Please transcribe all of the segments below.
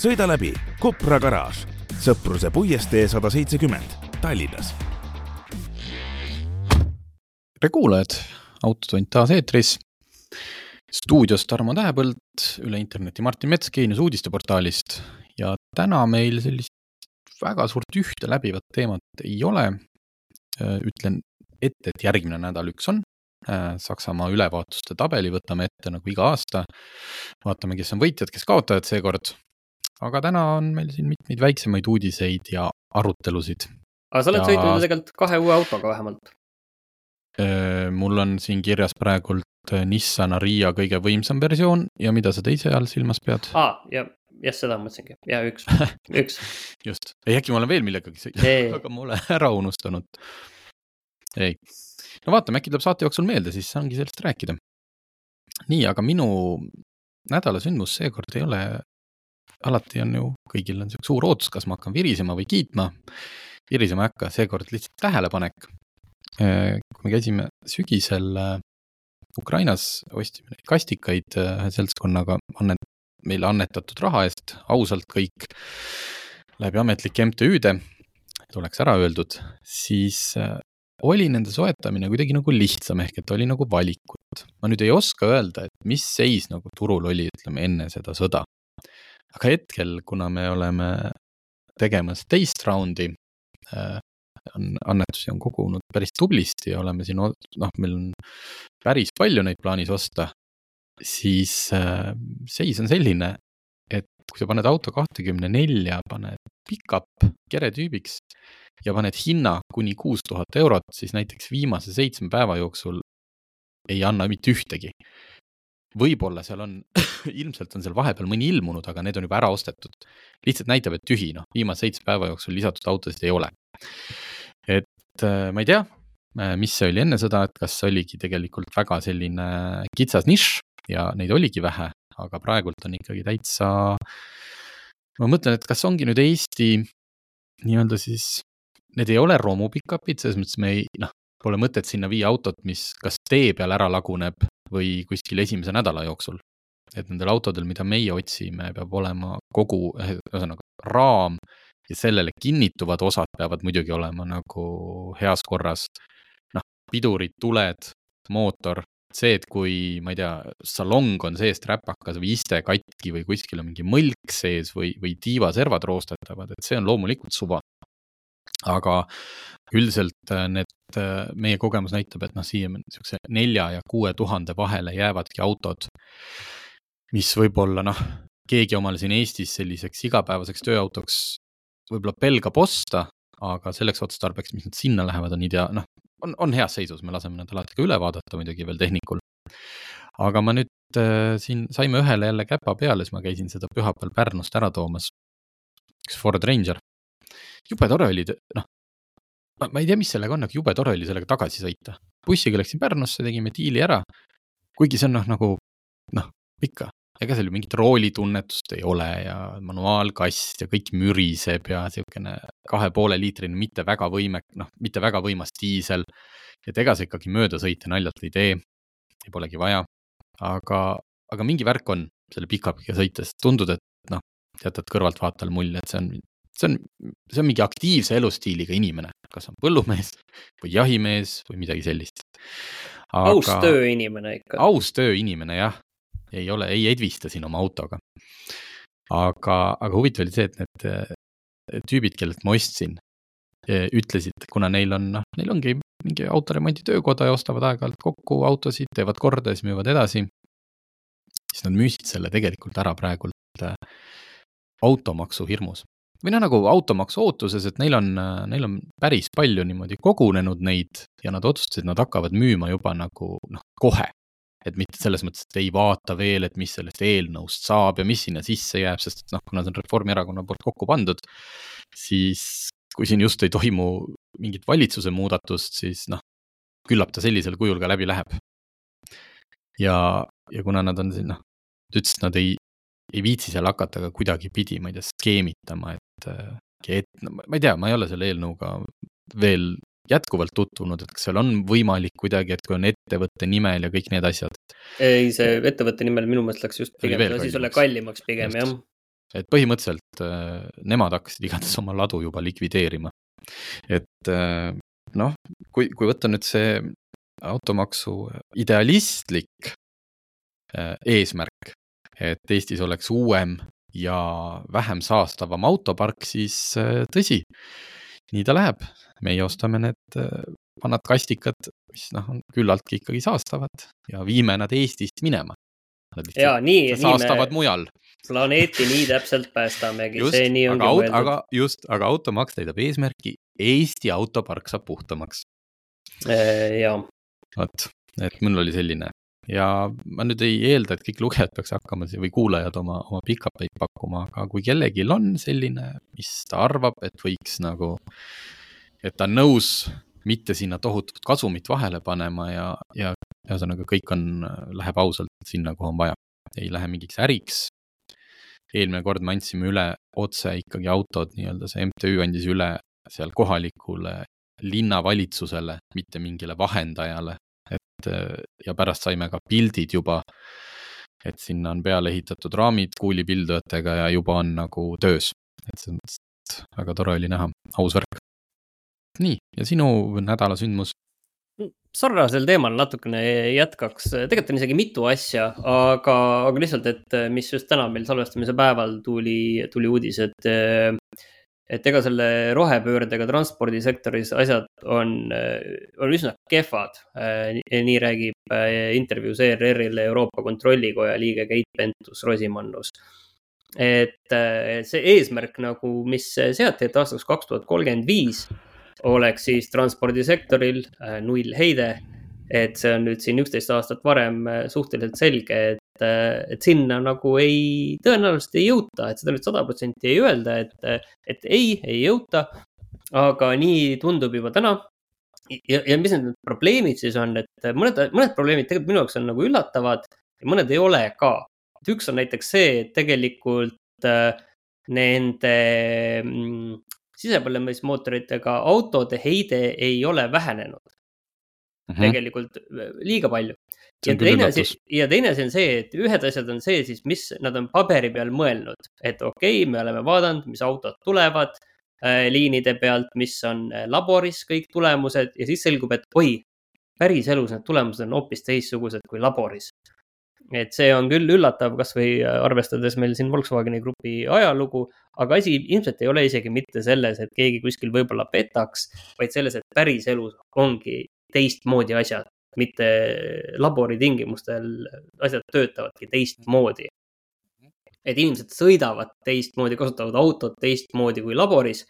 sõida läbi Kopra garaaž, Sõpruse puiestee sada seitsekümmend, Tallinnas. tere kuulajad, Autotund taas eetris. stuudios Tarmo Tähepõld, üle interneti Martin Mets Geenius uudisteportaalist ja täna meil sellist väga suurt ühte läbivat teemat ei ole. ütlen ette, et järgmine nädal üks on, Saksamaa ülevaatuste tabeli võtame ette nagu iga aasta. vaatame, kes on võitjad, kes kaotajad seekord aga täna on meil siin mitmeid väiksemaid uudiseid ja arutelusid. aga sa oled ja... sõitnud tegelikult kahe uue autoga vähemalt? mul on siin kirjas praegult Nissan Ariya kõige võimsam versioon ja mida sa teise all silmas pead? aa, ja, jah, seda mõtlesingi, ja üks üks just, ei äkki ma olen veel millegagi sõitnud, aga ma olen ära unustanud. ei, no vaatame, äkki tuleb saate jooksul meelde, siis saangi sellest rääkida. nii, aga minu nädala sündmus seekord ei ole alati on ju, kõigil on sihuke suur ootus, kas ma hakkan virisema või kiitma. virisema ei hakka, seekord lihtsalt tähelepanek. Äh, kui me käisime sügisel äh, Ukrainas, ostsime neid kastikaid äh, ühe seltskonnaga, annet-, meile annetatud raha eest, ausalt kõik, läbi ametlike MTÜ-de, et oleks ära öeldud, siis oli nende soetamine kuidagi nagu lihtsam, ehk et oli nagu valikut. ma nüüd ei oska öelda, et mis seis nagu turul oli, ütleme enne seda sõda aga hetkel, kuna me oleme tegemas teist raundi äh,, on, annetusi on kogunud päris tublisti ja oleme siin, noh, meil on päris palju neid plaanis osta, siis äh, seis on selline, et kui sa paned auto kahtekümne nelja, paned pickup keretüübiks ja paned hinna kuni kuus tuhat eurot, siis näiteks viimase seitsme päeva jooksul ei anna mitte ühtegi võib-olla seal on ilmselt on seal vahepeal mõni ilmunud, aga need on juba ära ostetud. lihtsalt näitab, et tühi, noh, viimase seitsme päeva jooksul lisatud autosid ei ole. et äh, ma ei tea, äh, mis see oli enne seda, et kas oligi tegelikult väga selline kitsas nišš ja neid oligi vähe, aga praegult on ikkagi täitsa. ma mõtlen, et kas ongi nüüd Eesti nii-öelda siis, need ei ole romu pick-up'id, selles mõttes me ei, noh, pole mõtet sinna viia autot, mis kas tee peal ära laguneb või kuskil esimese nädala jooksul. et nendel autodel, mida meie otsime, peab olema kogu, ühesõnaga raam ja sellele kinnituvad osad peavad muidugi olema nagu heas korras. noh, pidurid, tuled, mootor, see, et kui, ma ei tea, salong on seest räpakas või iste katki või kuskil on mingi mõlk sees või, või tiivaservad roostetavad, et see on loomulikult suva aga üldiselt äh, need, äh, meie kogemus näitab, et noh, siia niisuguse nelja ja kuue tuhande vahele jäävadki autod, mis võib-olla noh, keegi omale siin Eestis selliseks igapäevaseks tööautoks võib-olla pelgab osta, aga selleks otstarbeks, mis nad sinna lähevad, on idea-, noh, on, on heas seisus, me laseme nad alati ka üle vaadata muidugi veel tehnikul. aga ma nüüd äh, siin saime ühele jälle käpa peale, siis ma käisin seda pühapäeval Pärnust ära toomas. üks Ford Ranger jube tore oli, noh, ma ei tea, mis sellega on, aga jube tore oli sellega tagasi sõita. bussiga läksin Pärnusse, tegime diili ära. kuigi see on noh, nagu noh, ikka, ega seal ju mingit roolitunnetust ei ole ja manuaalkast ja kõik müriseb ja niisugune kahe poole liitrine, mitte väga võimek-, noh, mitte väga võimas diisel. et ega sa ikkagi mööda sõita naljalt ei tee, polegi vaja. aga, aga mingi värk on selle pika-pika sõites, tundub, et noh, jätad kõrvaltvaatajale mulje, et see on see on, see on mingi aktiivse elustiiliga inimene, kas on põllumees või jahimees või midagi sellist. aus tööinimene ikka. aus tööinimene jah, ei ole, ei edvista siin oma autoga. aga, aga huvitav oli see, et need eh, tüübid, kellelt ma ostsin, eh, ütlesid, kuna neil on, noh, neil ongi mingi autoremondi töökoda ja ostavad aeg-ajalt kokku autosid, teevad korda ja siis müüvad edasi. siis nad müüsid selle tegelikult ära praegult eh, automaksu hirmus või noh, nagu automaksu ootuses, et neil on, neil on päris palju niimoodi kogunenud neid ja nad otsustasid, nad hakkavad müüma juba nagu noh, kohe. et mitte selles mõttes, et ei vaata veel, et mis sellest eelnõust saab ja mis sinna sisse jääb, sest et noh, kuna see on Reformierakonna poolt kokku pandud, siis kui siin just ei toimu mingit valitsuse muudatust, siis noh, küllap ta sellisel kujul ka läbi läheb. ja, ja kuna nad on siin noh, ta ütles, et nad ei, ei viitsi seal hakata ka kuidagipidi, ma ei tea, skeemitama, et, et no, ma ei tea, ma ei ole selle eelnõuga veel jätkuvalt tutvunud, et kas seal on võimalik kuidagi, et kui on ettevõtte nimel ja kõik need asjad? ei, see ettevõtte nimel minu meelest läks just pigem, asi sulle kallimaks pigem jah. et põhimõtteliselt äh, nemad hakkasid igatahes oma ladu juba likvideerima. et äh, noh, kui, kui võtta nüüd see automaksu idealistlik äh, eesmärk, et Eestis oleks uuem ja vähem saastavam autopark, siis tõsi, nii ta läheb meie ostame need äh, vanad kastikad, mis noh, on küllaltki ikkagi saastavad ja viime nad Eestist minema. ja nii, saastavad nii me mujal. planeeti nii täpselt päästamegi, see nii ongi mõeldud. aga just, aga automaks täidab eesmärki, Eesti autopark saab puhtamaks. Äh, ja. vot, et mul oli selline ja ma nüüd ei eelda, et kõik lugejad peaks hakkama või kuulajad oma, oma pikapäid pakkuma, aga kui kellelgi on selline, mis ta arvab, et võiks nagu et ta on nõus mitte sinna tohutut kasumit vahele panema ja, ja ühesõnaga kõik on, läheb ausalt sinna, kuhu on vaja. ei lähe mingiks äriks. eelmine kord me andsime üle otse ikkagi autod, nii-öelda see MTÜ andis üle seal kohalikule linnavalitsusele, mitte mingile vahendajale. Et ja pärast saime ka pildid juba, et sinna on peale ehitatud raamid kuulipildujatega ja juba on nagu töös. et selles mõttes väga tore oli näha, aus värk nii, ja sinu nädala sündmus? sarnasel teemal natukene jätkaks, tegelikult on isegi mitu asja, aga, aga lihtsalt, et mis just täna meil salvestamise päeval tuli, tuli uudis, et et ega selle rohepöördega transpordisektoris asjad on, on üsna kehvad. nii räägib intervjuus ERR-ile Euroopa Kontrollikoja liige Keit Pentus-Rosimannus. et see eesmärk nagu, mis seati, et aastaks kaks tuhat kolmkümmend viis oleks siis transpordisektoril äh, null heide. et see on nüüd siin üksteist aastat varem äh, suhteliselt selge, et, äh, et sinna nagu ei, tõenäoliselt ei jõuta, et seda nüüd sada protsenti ei öelda, et, et ei, ei jõuta. aga nii tundub juba täna. ja, ja mis need probleemid siis on, et mõned, mõned probleemid tegelikult minu jaoks on nagu üllatavad ja mõned ei ole ka. et üks on näiteks see, et tegelikult nende mm, sisepõlemismootoritega autode heide ei ole vähenenud mm. -hmm. tegelikult äh, liiga palju. ja teine asi, ja teine asi on see, et ühed asjad on see siis, mis nad on paberi peal mõelnud, et okei okay,, me oleme vaadanud, mis autod tulevad äh, liinide pealt, mis on äh, laboris kõik tulemused ja siis selgub, et oi, päriselus need tulemused on hoopis teistsugused kui laboris et see on küll üllatav, kasvõi äh, arvestades meil siin Volkswageni grupi ajalugu, aga asi ilmselt ei ole isegi mitte selles, et keegi kuskil võib-olla petaks, vaid selles, et päriselus ongi teistmoodi asjad, mitte laboritingimustel asjad töötavadki teistmoodi. et inimesed sõidavad teistmoodi, kasutavad autot teistmoodi kui laboris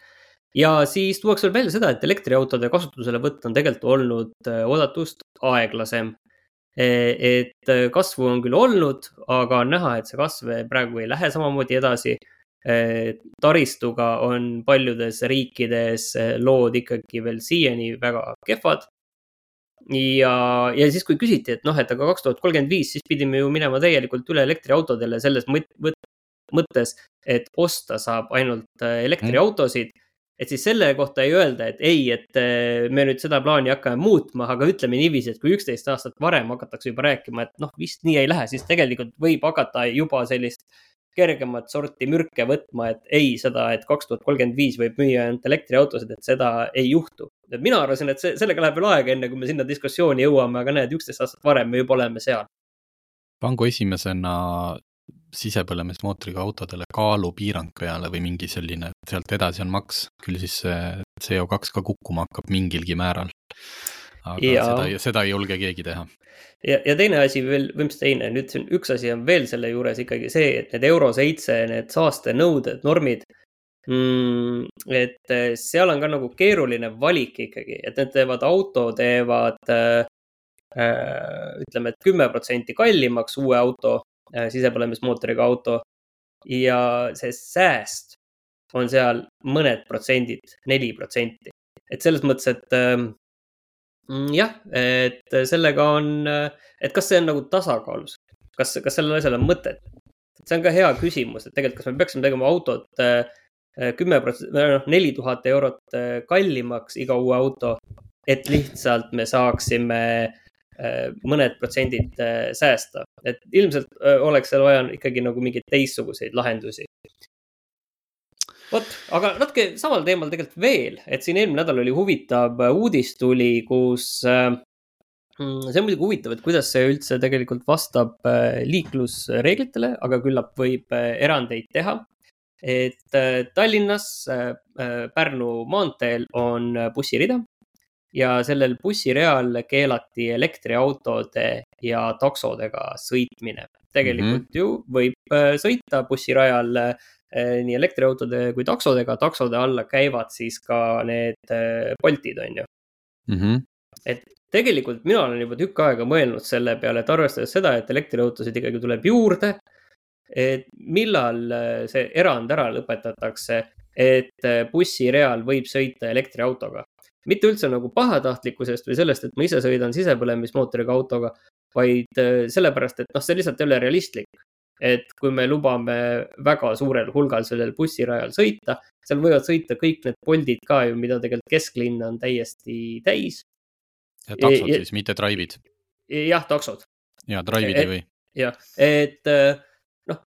ja siis tuuakse veel välja seda, et elektriautode kasutuselevõtt on tegelikult olnud äh, oodatust aeglasem Eh, et eh, kasvu on küll olnud, aga on näha, et see kasv praegu ei lähe samamoodi edasi. Eh, taristuga on paljudes riikides lood ikkagi veel siiani väga kehvad. Ja, ja siis, kui küsiti, et noh, et aga kaks tuhat kolmkümmend viis, siis pidime ju minema täielikult üle elektriautodele selles mõttes, et osta saab ainult elektriautosid. Mm et siis selle kohta ei öelda, et ei, et äh, me nüüd seda plaani hakkame muutma, aga ütleme niiviisi, et kui üksteist aastat varem hakatakse juba rääkima, et noh, vist nii ei lähe, siis tegelikult võib hakata juba sellist kergemat sorti mürke võtma, et ei, seda, et kaks tuhat kolmkümmend viis võib müüa ainult elektriautosid, et seda ei juhtu. et mina arvasin, et see, sellega läheb veel aega, enne kui me sinna diskussiooni jõuame, aga näed, üksteist aastat varem me juba oleme seal. pangu esimesena sisepõlemismootoriga autodele kaalupiirang peale või mingi selline, sealt edasi on maks, küll siis see CO2 ka kukkuma hakkab mingilgi määral. Aga ja. seda, seda ei julge keegi teha. ja, ja teine asi veel, või mis teine, nüüd siin üks asi on veel selle juures ikkagi see, et need Euro seitse, need saastenõuded, normid mm,. et eh, seal on ka nagu keeruline valik ikkagi, et need teevad, auto teevad äh, ütleme, et kümme protsenti kallimaks uue auto, sisepõlemismootoriga auto ja see sääst on seal mõned protsendid, neli protsenti. et selles mõttes, et mm, jah, et sellega on, et kas see on nagu tasakaalus, kas, kas sellel asjal on mõtet? see on ka hea küsimus, et tegelikult, kas me peaksime tegema autot kümme protsenti, noh, neli tuhat eurot äh, kallimaks iga uue auto, et lihtsalt me saaksime mõned protsendid säästa, et ilmselt oleks seal vaja ikkagi nagu mingeid teistsuguseid lahendusi. Vot, aga natuke samal teemal tegelikult veel, et siin eelmine nädal oli huvitav uudis tuli, kus mm, see on muidugi huvitav, et kuidas see üldse tegelikult vastab liiklusreeglitele, aga küllap võib erandeid teha et äh, Tallinnas äh, äh, Pärnu maanteel on bussirida ja sellel bussireal keelati elektriautode ja taksodega sõitmine. Tegelikult mm -hmm. ju võib sõita bussirajal nii elektriautode kui taksodega, taksode alla käivad siis ka need Boltid, on ju mm. -hmm. et tegelikult mina olen juba tükk aega mõelnud selle peale, et arvestades seda, et elektriautosid ikkagi tuleb juurde et millal äh, see erand ära lõpetatakse, et äh, bussireal võib sõita elektriautoga. Mitte üldse nagu pahatahtlikkusest või sellest, et ma ise sõidan sisepõlemismootoriga autoga, vaid äh, sellepärast, et noh, see lihtsalt ei ole realistlik. et kui me lubame väga suurel hulgal sellel bussirajal sõita, seal võivad sõita kõik need Boltid ka ju, mida tegelikult kesklinna on täiesti täis. ja taksod ja, siis, mitte Drive'id? jah, taksod. ja Drive'id ei või? jah, et noh,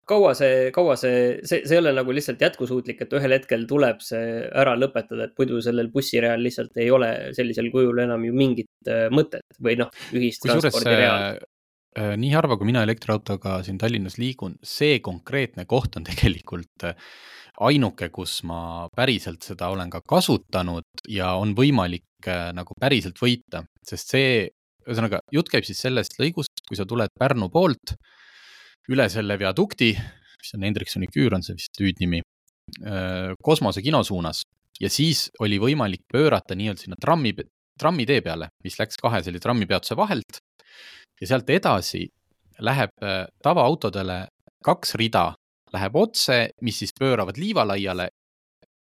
kaua see, kaua see, see, see ei ole nagu lihtsalt jätkusuutlik, et ühel hetkel tuleb see ära lõpetada, et muidu sellel bussireal lihtsalt ei ole sellisel kujul enam ju mingit äh, mõtet või noh, ühistranspordireal äh, äh, nii harva, kui mina elektriautoga siin Tallinnas liigun, see konkreetne koht on tegelikult ainuke, kus ma päriselt seda olen ka kasutanud ja on võimalik nagu päriselt võita, sest see, ühesõnaga jutt käib siis sellest lõigust, kui sa tuled Pärnu poolt üle selle viadukti, mis on Hendriksoni küür, on see vist hüüdnimi, äh, kosmose kino suunas. Ja siis oli võimalik pöörata nii-öelda sinna trammi, trammitee peale, mis läks kahe selle trammipeatuse vahelt. Ja sealt edasi läheb äh, tavaautodele kaks rida, läheb otse, mis siis pööravad liivalaiale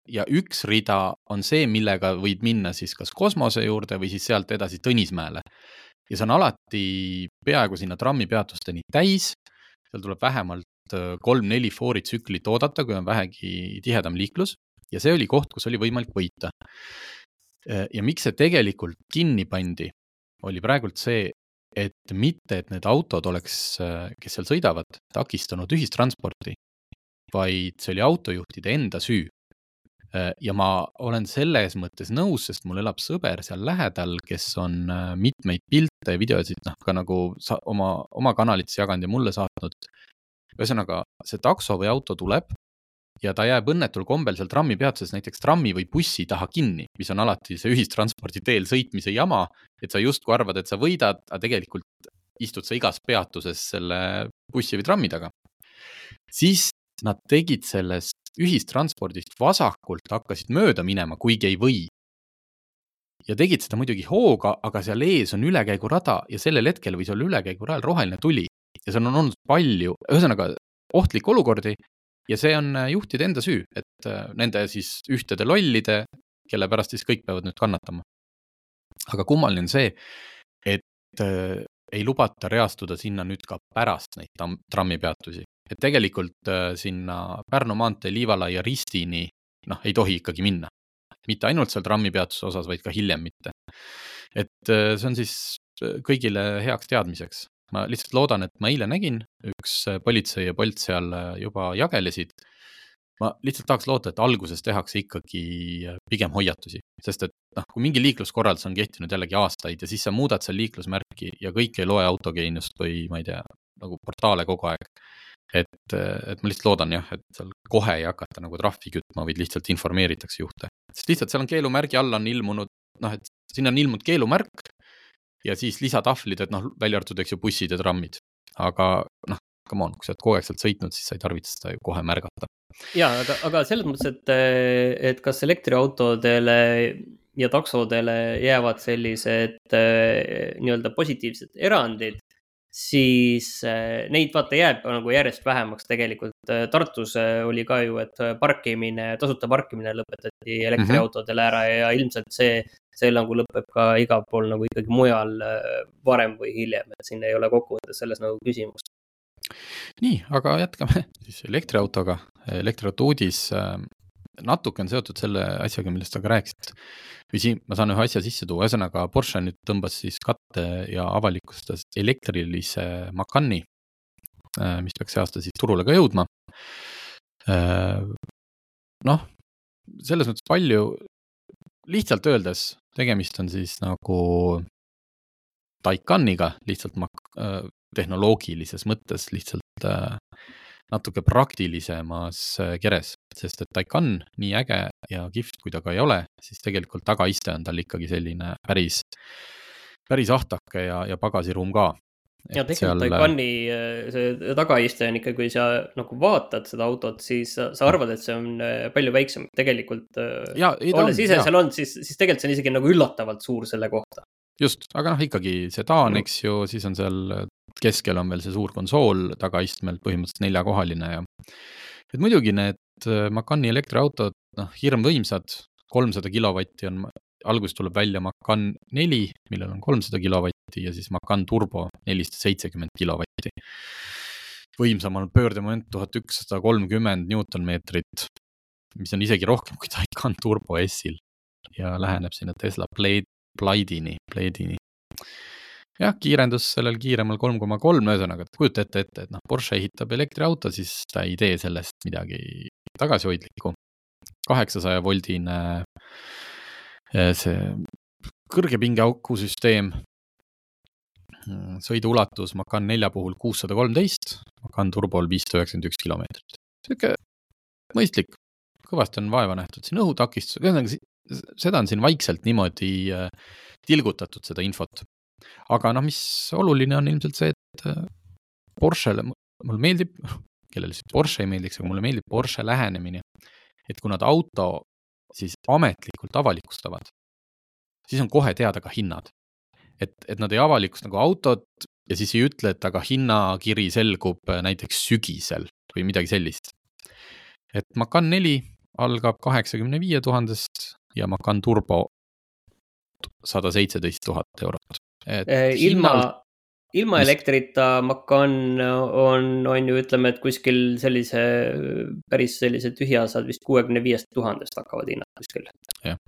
ja üks rida on see, millega võid minna siis kas kosmose juurde või siis sealt edasi Tõnismäele. ja see on alati peaaegu sinna trammipeatusteni täis seal tuleb vähemalt äh, kolm-neli fooritsüklit oodata, kui on vähegi tihedam liiklus ja see oli koht, kus oli võimalik võita. Äh, ja miks see tegelikult kinni pandi, oli praegult see, et mitte, et need autod oleks, äh, kes seal sõidavad, takistanud ühistransporti, vaid see oli autojuhtide enda süü. Ja ma olen selles mõttes nõus, sest mul elab sõber seal lähedal, kes on mitmeid pilte ja videosid, noh, ka nagu oma, oma kanalites jaganud ja mulle saatnud ühesõnaga, see takso või auto tuleb ja ta jääb õnnetul kombel seal trammipeatuses näiteks trammi või bussi taha kinni, mis on alati see ühistranspordi teel sõitmise jama, et sa justkui arvad, et sa võidad, aga tegelikult istud sa igas peatuses selle bussi või trammi taga. siis nad tegid sellest ühistranspordist vasakult, hakkasid mööda minema, kuigi ei või. ja tegid seda muidugi hooga, aga seal ees on ülekäigurada ja sellel hetkel võis olla ülekäigurajal roheline tuli ja seal on olnud palju, ühesõnaga ohtlikke olukordi ja see on äh, juhtide enda süü, et äh, nende siis ühtede lollide, kelle pärast siis kõik peavad nüüd kannatama. aga kummaline on see, et äh, ei lubata reastuda sinna nüüd ka pärast neid trammipeatusi, et tegelikult äh, sinna Pärnu maantee Liivalaia ristini noh, ei tohi ikkagi minna. mitte ainult seal trammipeatuse osas, vaid ka hiljem mitte. et äh, see on siis äh, kõigile heaks teadmiseks, ma lihtsalt loodan, et ma eile nägin, üks politsei ja Bolt seal juba jagelesid. ma lihtsalt tahaks loota, et alguses tehakse ikkagi pigem hoiatusi, sest et noh, kui mingi liikluskorraldus on kehtinud jällegi aastaid ja siis sa muudad seal liiklusmärki ja kõik ei loe autogeeniust või ma ei tea, nagu portaale kogu aeg. Et, et ma lihtsalt loodan jah, et seal kohe ei hakata nagu trahvi kütma, vaid lihtsalt informeeritakse juhte, sest lihtsalt seal on keelumärgi all on ilmunud noh, et sinna on ilmunud keelumärk ja siis lisatahvlid, et noh, välja arvatud, eks ju, bussid ja trammid. aga noh, come on, kui sa oled kogu aeg sealt sõitnud, siis sa ei tarvitse seda ju kohe märgata. ja, aga, aga selles mõttes, et, et kas elektriautodele ja taksodele jäävad sellised nii-öelda positiivsed erandid, siis neid vaata jääb nagu järjest vähemaks tegelikult. Tartus oli ka ju, et parkimine, tasuta parkimine lõpetati elektriautodele ära ja ilmselt see, see nagu lõpeb ka igal pool nagu ikkagi mujal varem või hiljem, et siin ei ole kokkuvõttes selles nagu küsimust nii, aga jätkame siis elektriautoga. elektriauto uudis äh, natuke on seotud selle asjaga, millest sa ka rääkisid. Või siin ma saan ühe asja sisse tuua, ühesõnaga Porsche nüüd tõmbas siis katte ja avalikustas elektrilise Macani, äh, mis peaks see aasta siis turule ka jõudma. Äh, noh, selles mõttes palju, lihtsalt öeldes, tegemist on siis nagu Taikaniga lihtsalt mak-, tehnoloogilises mõttes lihtsalt äh, natuke praktilisemas äh, keres, sest et Taycan, nii äge ja kihvt kui ta ka ei ole, siis tegelikult tagaiste on tal ikkagi selline päris, päris ahtake ja, ja pagasiruum ka. ja tegelikult seal... Taycani äh, see tagaiste on ikka, kui sa nagu vaatad seda autot, siis sa, sa arvad, et see on palju väiksem, tegelikult ja, olles ise ja. seal olnud, siis, siis tegelikult see on isegi nagu üllatavalt suur selle kohta just, aga noh, ikkagi sedaan, eks ju, siis on seal keskel on veel see suur konsool tagaistmel, põhimõtteliselt neljakohaline ja et muidugi need äh, Macani elektriautod, noh, hirmvõimsad, kolmsada kilovatti on, alguses tuleb välja Macan neli, millel on kolmsada kilovatti ja siis Macan Turbo nelisada seitsekümmend kilovatti. võimsam on pöördemoment tuhat ükssada kolmkümmend Newtonmeetrit, mis on isegi rohkem kui Taycan Turbo S-il ja läheneb sinna Tesla Blade, Blade'ini, Blade'ini jah, kiirendus sellel kiiremal kolm koma kolm, ühesõnaga, et kujuta ette, ette, et noh, Porsche ehitab elektriauto, siis ta ei tee sellest midagi tagasihoidlikku. kaheksasaja voldine eh, see kõrge pingeauku süsteem. sõiduulatus Macan nelja puhul kuussada kolmteist, Macan turbol viissada üheksakümmend üks kilomeetrit. sihuke mõistlik, kõvasti on vaeva nähtud, siin õhutakistus, ühesõnaga seda on siin vaikselt niimoodi eh, tilgutatud, seda infot aga noh, mis oluline on ilmselt see, et äh, Porschele, mulle meeldib, kellele siis Porsche ei meeldiks, aga mulle meeldib Porsche lähenemine. et kui nad auto siis ametlikult avalikustavad, siis on kohe teada ka hinnad. et, et nad ei avalikusta nagu autot ja siis ei ütle, et aga hinnakiri selgub äh, näiteks sügisel või midagi sellist. et Macan neli algab kaheksakümne viie tuhandest ja Macan Turbo sada seitseteist tuhat eurot ilma hinnalt..., ilma elektrita Macan on, on ju, ütleme, et kuskil sellise, päris sellise tühja saad vist kuuekümne viiest tuhandest hakkavad hinnad kuskil. jah,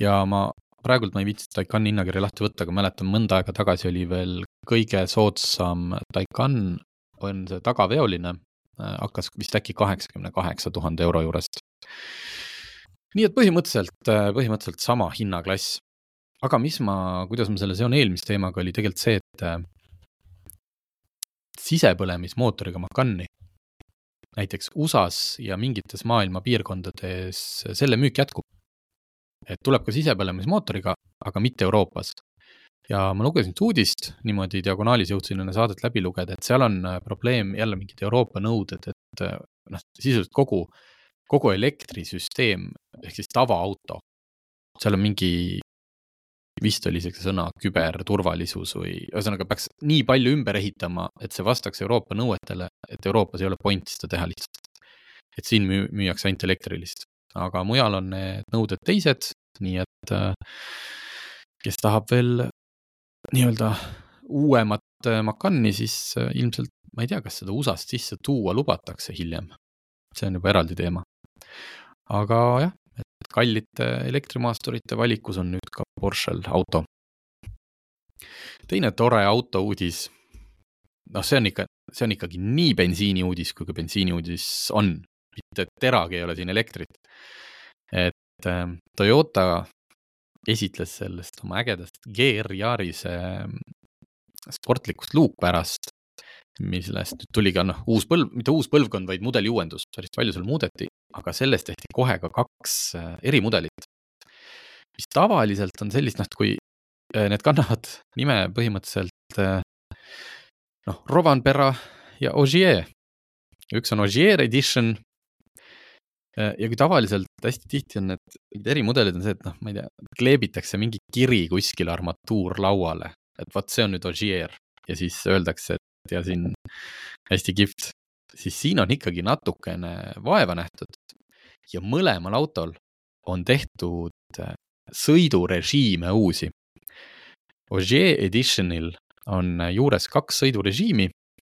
ja ma praegult ma ei viitsi Taycani hinnakirja lahti võtta, aga mäletan, mõnda aega tagasi oli veel kõige soodsam Taycan on see tagaveoline, äh, hakkas vist äkki kaheksakümne kaheksa tuhande euro juurest. nii et põhimõtteliselt, äh, põhimõtteliselt sama hinnaklass aga mis ma, kuidas ma selle seon eelmise teemaga, oli tegelikult see, et äh, sisepõlemismootoriga Macani näiteks USA-s ja mingites maailma piirkondades selle müük jätkub. et tuleb ka sisepõlemismootoriga, aga mitte Euroopas. ja ma lugesin uudist niimoodi diagonaalis, jõudsin enne saadet läbi lugeda, et seal on äh, probleem jälle mingid Euroopa nõuded, et äh, noh, sisuliselt kogu, kogu elektrisüsteem ehk siis tavaauto, seal on mingi vist oli isegi sõna küberturvalisus või ühesõnaga peaks nii palju ümber ehitama, et see vastaks Euroopa nõuetele, et Euroopas ei ole point seda teha lihtsalt. et siin müü-, müüakse ainult elektrilist, aga mujal on need nõuded teised, nii et äh, kes tahab veel nii-öelda uuemat äh, Macani, siis äh, ilmselt ma ei tea, kas seda USA-st sisse tuua lubatakse hiljem. see on juba eraldi teema. aga jah, et kallite elektrimaasturite valikus on nüüd ka Porschel auto. teine tore auto uudis, noh, see on ikka, see on ikkagi nii bensiini uudis, kui ka bensiini uudis on, mitte teragi ei ole siin elektrit. et äh, Toyota esitles sellest oma ägedast GR Yarise ähm, sportlikust luukpärast, millest nüüd tuli ka noh, uus põlv, mitte uus põlvkond, vaid mudeliuuendus, päris palju seal muudeti, aga sellest tehti kohe ka kaks äh, erimudelit. Mis tavaliselt on sellist, noh, kui äh, need kannavad nime põhimõtteliselt äh, noh, Rovanpera ja Ogier. üks on Ogier edition Äh, ja kui tavaliselt hästi tihti on need, need erimudelid on see, et noh, ma ei tea, kleebitakse mingi kiri kuskile armatuurlauale, et vot see on nüüd Ogier ja siis öeldakse, et ja siin hästi kihvt, siis siin on ikkagi natukene vaeva nähtud. ja mõlemal autol on tehtud sõidurežiime uusi. Ogier Editionil on juures kaks sõidurežiimi,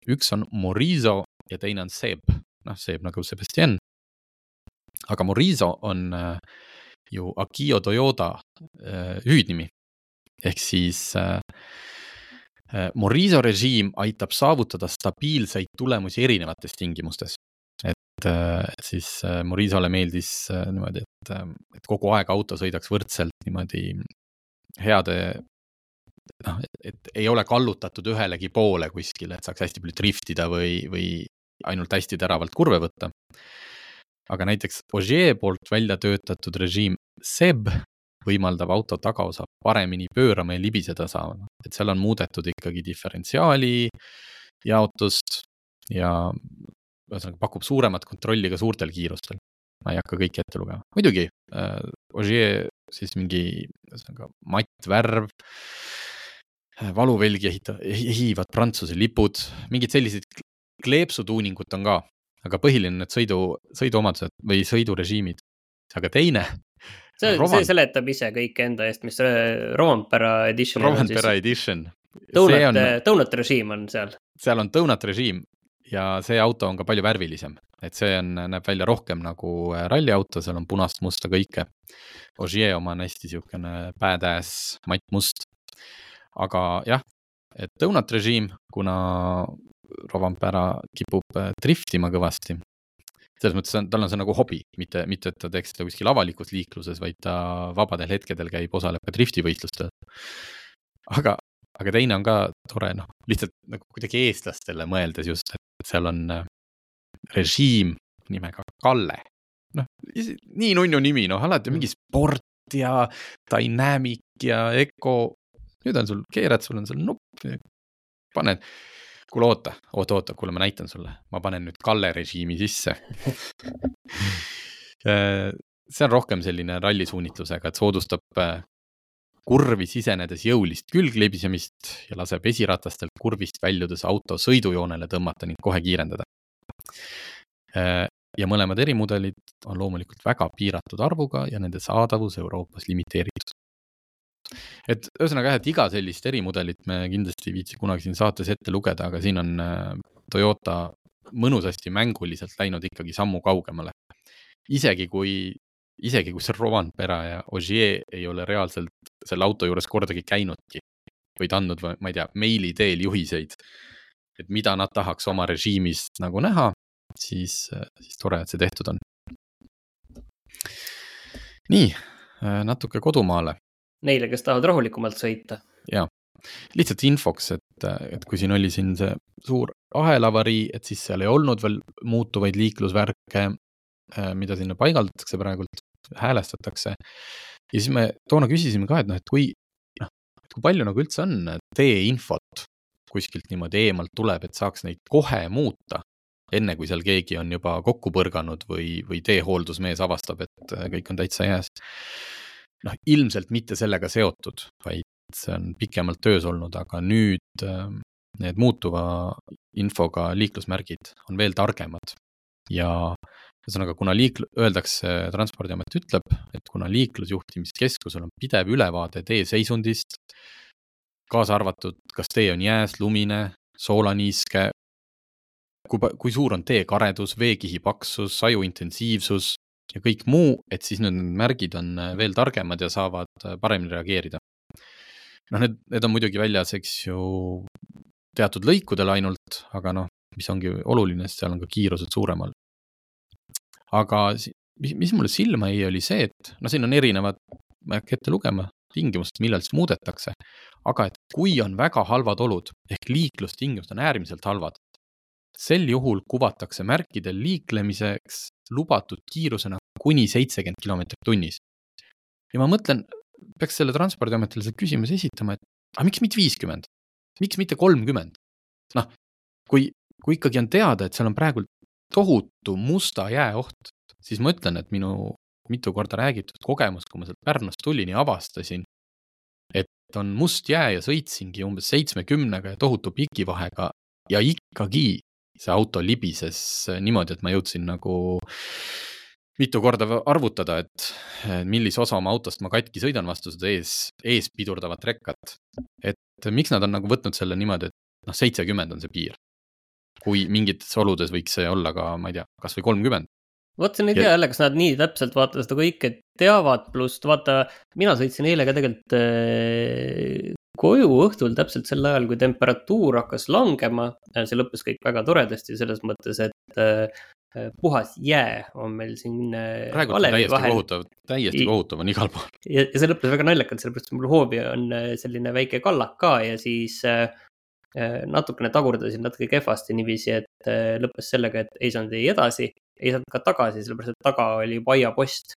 üks on Morizo ja teine on Seb, noh, Seb nagu Sebastian aga Morizo on äh, ju Akio Toyota äh, hüüdnimi. ehk siis äh, Morizo režiim aitab saavutada stabiilseid tulemusi erinevates tingimustes. Et siis Morizole meeldis niimoodi, et, et kogu aeg auto sõidaks võrdselt niimoodi heade noh, et ei ole kallutatud ühelegi poole kuskile, et saaks hästi palju driftida või, või ainult hästi teravalt kurve võtta. Aga näiteks Ogier poolt välja töötatud režiim SEB võimaldab auto tagaosa paremini pöörama ja libiseda saama, et seal on muudetud ikkagi diferentsiaali jaotust ja ühesõnaga pakub suuremat kontrolli ka suurtel kiirustel. ma ei hakka kõiki ette lugema, muidugi äh, Ogier siis mingi ühesõnaga mattvärv äh,, valuvelgi ehita-, ehivad Prantsuse lipud, mingid sellised kleepsutuuningut on ka, aga põhiline need sõidu, sõiduomadused või sõidurežiimid. aga teine. see, see seletab ise kõike enda eest, mis Rompera edition. Rompera edition. Donut, donut režiim on seal. seal on donut režiim ja see auto on ka palju värvilisem, et see on, näeb välja rohkem nagu äh, ralliauto, seal on punast, musta kõike. Ogier oma on hästi siukene badass mattmust. aga jah, et donut režiim, kuna Rovanpera kipub äh, driftima kõvasti. selles mõttes on, tal on see nagu hobi, mitte, mitte et ta teeks seda kuskil avalikus liikluses, vaid ta vabadel hetkedel käib, osaleb ka driftivõistlustel. aga, aga teine on ka tore, noh, lihtsalt nagu kuidagi eestlastele mõeldes just, et seal on äh, režiim nimega Kalle. noh, nii nunnu nimi, noh, alati mingi sport ja dynamic ja öko. nüüd on sul, keerad, sul on seal nupp, paned kuule, oota, oota, oota, kuule, ma näitan sulle, ma panen nüüd Kalle režiimi sisse äh, see on rohkem selline rallisuunitlusega, et soodustab äh, kurvi sisenedes jõulist külglibisemist ja laseb esiratastel kurvist väljudes auto sõidujoonele tõmmata ning kohe kiirendada. Äh, ja mõlemad erimudelid on loomulikult väga piiratud arvuga ja nende saadavus Euroopas limiteeritud et ühesõnaga jah, et iga sellist erimudelit me kindlasti ei viitsi kunagi siin saates ette lugeda, aga siin on äh, Toyota mõnusasti mänguliselt läinud ikkagi sammu kaugemale. isegi kui, isegi kui see Rovanpera ja Ogier ei ole reaalselt selle auto juures kordagi käinudki, vaid andnud, ma ei tea, meili teel juhiseid, et mida nad tahaks oma režiimist nagu näha, siis, siis tore, et see tehtud on. nii, natuke kodumaale neile, kes tahavad rahulikumalt sõita. ja, lihtsalt infoks, et, et kui siin oli siin see suur ahelavarii, et siis seal ei olnud veel muutuvaid liiklusvärke, mida sinna paigaldatakse praegult, häälestatakse. ja siis me toona küsisime ka, et noh, et kui, noh, et kui palju nagu üldse on teeinfot kuskilt niimoodi eemalt tuleb, et saaks neid kohe muuta enne kui seal keegi on juba kokku põrganud või, või teehooldusmees avastab, et kõik on täitsa jääs noh, ilmselt mitte sellega seotud, vaid see on pikemalt töös olnud, aga nüüd ähm, need muutuva infoga liiklusmärgid on veel targemad ja ühesõnaga, kuna liik-, öeldakse, Transpordiamet ütleb, et kuna liiklusjuhtimiskeskusel on pidev ülevaade tee seisundist, kaasa arvatud, kas tee on jääs, lumine, soolaniiske, kui, kui suur on tee karedus, veekihi paksus, saju intensiivsus, ja kõik muu, et siis nüüd need märgid on äh, veel targemad ja saavad äh, paremini reageerida. noh, need, need on muidugi väljas, eks ju, teatud lõikudel ainult, aga noh, mis ongi oluline, sest seal on ka kiirused suuremal. Aga mis, mis mulle silma jäi, oli see, et noh, siin on erinevad, ma ei hakka ette lugema, tingimused, millal siis muudetakse. aga et kui on väga halvad olud ehk liiklustingimused on äärmiselt halvad, sel juhul kuvatakse märkidel liiklemiseks lubatud kiirusena kuni seitsekümmend kilomeetrit tunnis. ja ma mõtlen, peaks selle Transpordiametile selle küsimuse esitama, et aga miks mitte viiskümmend, miks mitte kolmkümmend? noh, kui, kui ikkagi on teada, et seal on praegu tohutu musta jää oht, siis ma ütlen, et minu mitu korda räägitud kogemus, kui ma sealt Pärnust tulin ja avastasin, et on must jää ja sõitsingi umbes seitsmekümnega ja tohutu pikivahega ja ikkagi see auto libises niimoodi, et ma jõudsin nagu mitu korda arvutada, et millise osa oma autost ma katki sõidan vastu seda ees, ees pidurdavat rekkat. et miks nad on nagu võtnud selle niimoodi, et noh, seitsekümmend on see piir. Kui mingites oludes võiks see olla ka, ma ei tea, kasvõi kolmkümmend. vot siin ei tea jälle, kas nad nii täpselt vaata seda kõike teavad, pluss vaata, mina sõitsin eile ka tegelikult äh, koju õhtul täpselt sel ajal, kui temperatuur hakkas langema. see lõppes kõik väga toredasti selles mõttes, et äh, puhas jää on meil siin. Äh, praegu on täiesti vahel. kohutav, täiesti kohutav on igal pool. ja, ja see lõppes väga naljakalt, sellepärast et mul hoovi on selline väike kallak ka ja siis äh, natukene tagurdasin natuke kehvasti niiviisi, et lõppes sellega, et ei saanud ei edasi, ei saanud ka tagasi, sellepärast et taga oli juba aiapost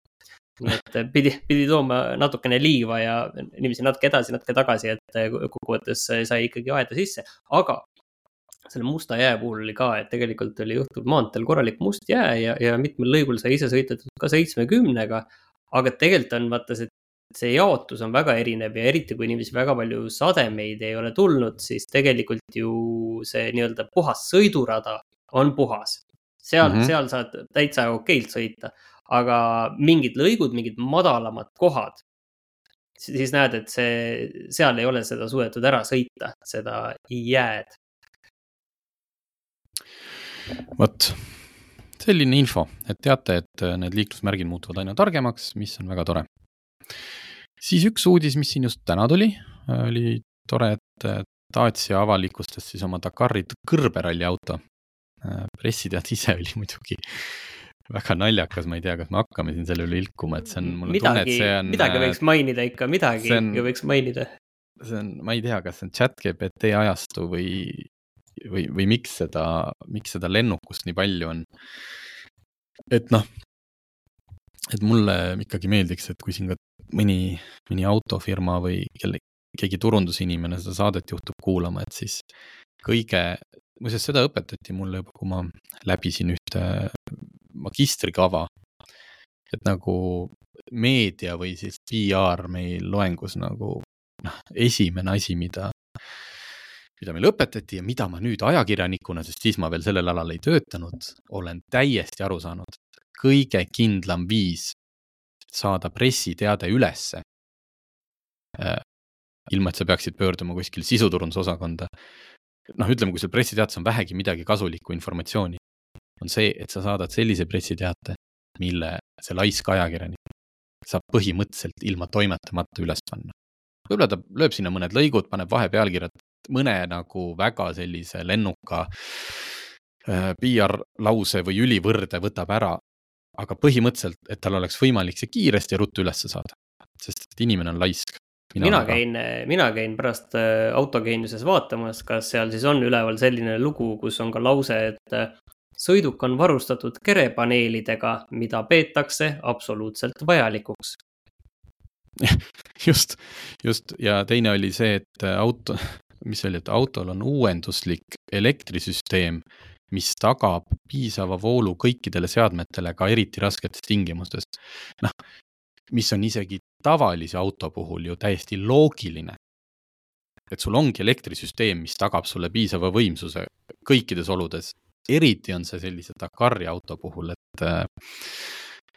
nii et äh, pidi, pidi tooma natukene liiva ja niiviisi natuke edasi, natuke tagasi, et äh, kokkuvõttes sai ikkagi aeda sisse, aga selle musta jää puhul oli ka, et tegelikult oli õhtul maanteel korralik must jää ja, ja mitmel lõigul sai ise sõidetud ka seitsmekümnega. aga tegelikult on vaata see, see jaotus on väga erinev ja eriti kui niiviisi väga palju sademeid ei ole tulnud, siis tegelikult ju see nii-öelda puhas sõidurada on puhas. seal mm, -hmm. seal saad täitsa okeilt sõita, aga mingid lõigud, mingid madalamad kohad, siis näed, et see, seal ei ole seda suudetud ära sõita, seda jääd. vot, selline info, et teate, et need liiklusmärgid muutuvad aina targemaks, mis on väga tore. Siis üks uudis, mis siin just täna tuli, oli tore, et Dacia avalikustas siis oma Dakari kõrberalli auto. pressiteade ise oli muidugi väga naljakas, ma ei tea, kas me hakkame siin selle üle ilkuma, et see on, mul on midagi, tunne, et see on. midagi võiks mainida ikka, midagi on, võiks mainida. see on, ma ei tea, kas see on chat GPT ajastu või, või, või miks seda, miks seda lennukust nii palju on. et noh, et mulle ikkagi meeldiks, et kui siin ka mõni, mõni autofirma või kelle, keegi turundusinimene seda saadet juhtub kuulama, et siis kõige, muuseas seda õpetati mulle juba, kui ma läbisin ühte magistrikava. et nagu meedia või siis PR meil loengus nagu noh, esimene asi, mida, mida meile õpetati ja mida ma nüüd ajakirjanikuna, sest siis ma veel sellel alal ei töötanud, olen täiesti aru saanud. kõige kindlam viis saada pressiteade ülesse äh, ilma, et sa peaksid pöörduma kuskil sisuturundusosakonda. noh, ütleme, kui seal pressiteates on vähegi midagi kasulikku informatsiooni, on see, et sa saadad sellise pressiteate, mille see laisk ajakirjanik saab põhimõtteliselt ilma toimetamata üles panna. võib-olla ta lööb sinna mõned lõigud, paneb vahepealkirjad, mõne nagu väga sellise lennuka äh, PR lause või ülivõrde võtab ära, aga põhimõtteliselt, et tal oleks võimalik see kiiresti ja ruttu ülesse saada, sest et inimene on laisk. mina, mina käin, mina käin pärast äh, autogeeniuses vaatamas, kas seal siis on üleval selline lugu, kus on ka lause, et äh, sõiduk on varustatud kerepaneelidega, mida peetakse absoluutselt vajalikuks. just, just ja teine oli see, et auto, mis see oli, et autol on uuenduslik elektrisüsteem, mis tagab piisava voolu kõikidele seadmetele ka eriti rasketes tingimustes. noh, mis on isegi tavalise auto puhul ju täiesti loogiline. et sul ongi elektrisüsteem, mis tagab sulle piisava võimsuse kõikides oludes eriti on see sellise Dakari auto puhul, et äh,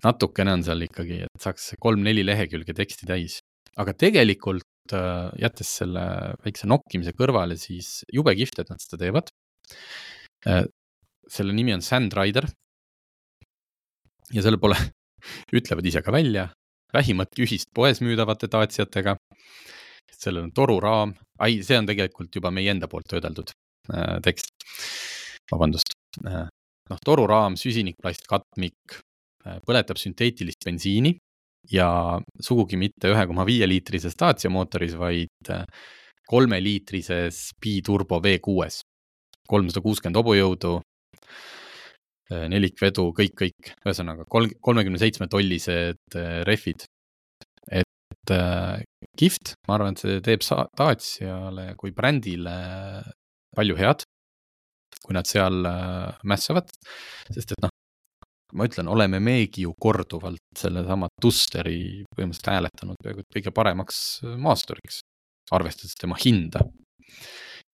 natukene on seal ikkagi, et saaks kolm-neli lehekülge teksti täis. aga tegelikult äh, jättes selle väikse nokkimise kõrvale, siis jube kihvt, et nad seda teevad. Äh, selle nimi on Sandrider. ja selle pole, ütlevad ise ka välja, vähimatki ühist poes müüdavate Daciatega. sellel on toruraam, ai, see on tegelikult juba meie enda poolt töödeldud tekst vabandust, äh, noh, toruraam, süsinikplast, katmik, äh, põletab sünteetilist bensiini ja sugugi mitte ühe koma viie liitrises Dacia mootoris, vaid äh, kolmeliitrises biturbo V6-s. kolmsada kuuskümmend hobujõudu, nelikvedu, kõik, kõik, ühesõnaga kolm, kolmekümne seitsme tollised rehvid. et kihvt, ma arvan, et see teeb Daciale kui brändile palju head kui nad seal äh, mässavad, sest et noh, ma ütlen, oleme meegi ju korduvalt sellesama Dusteri põhimõtteliselt hääletanud peaaegu et kõige paremaks maasturiks, arvestades tema hinda.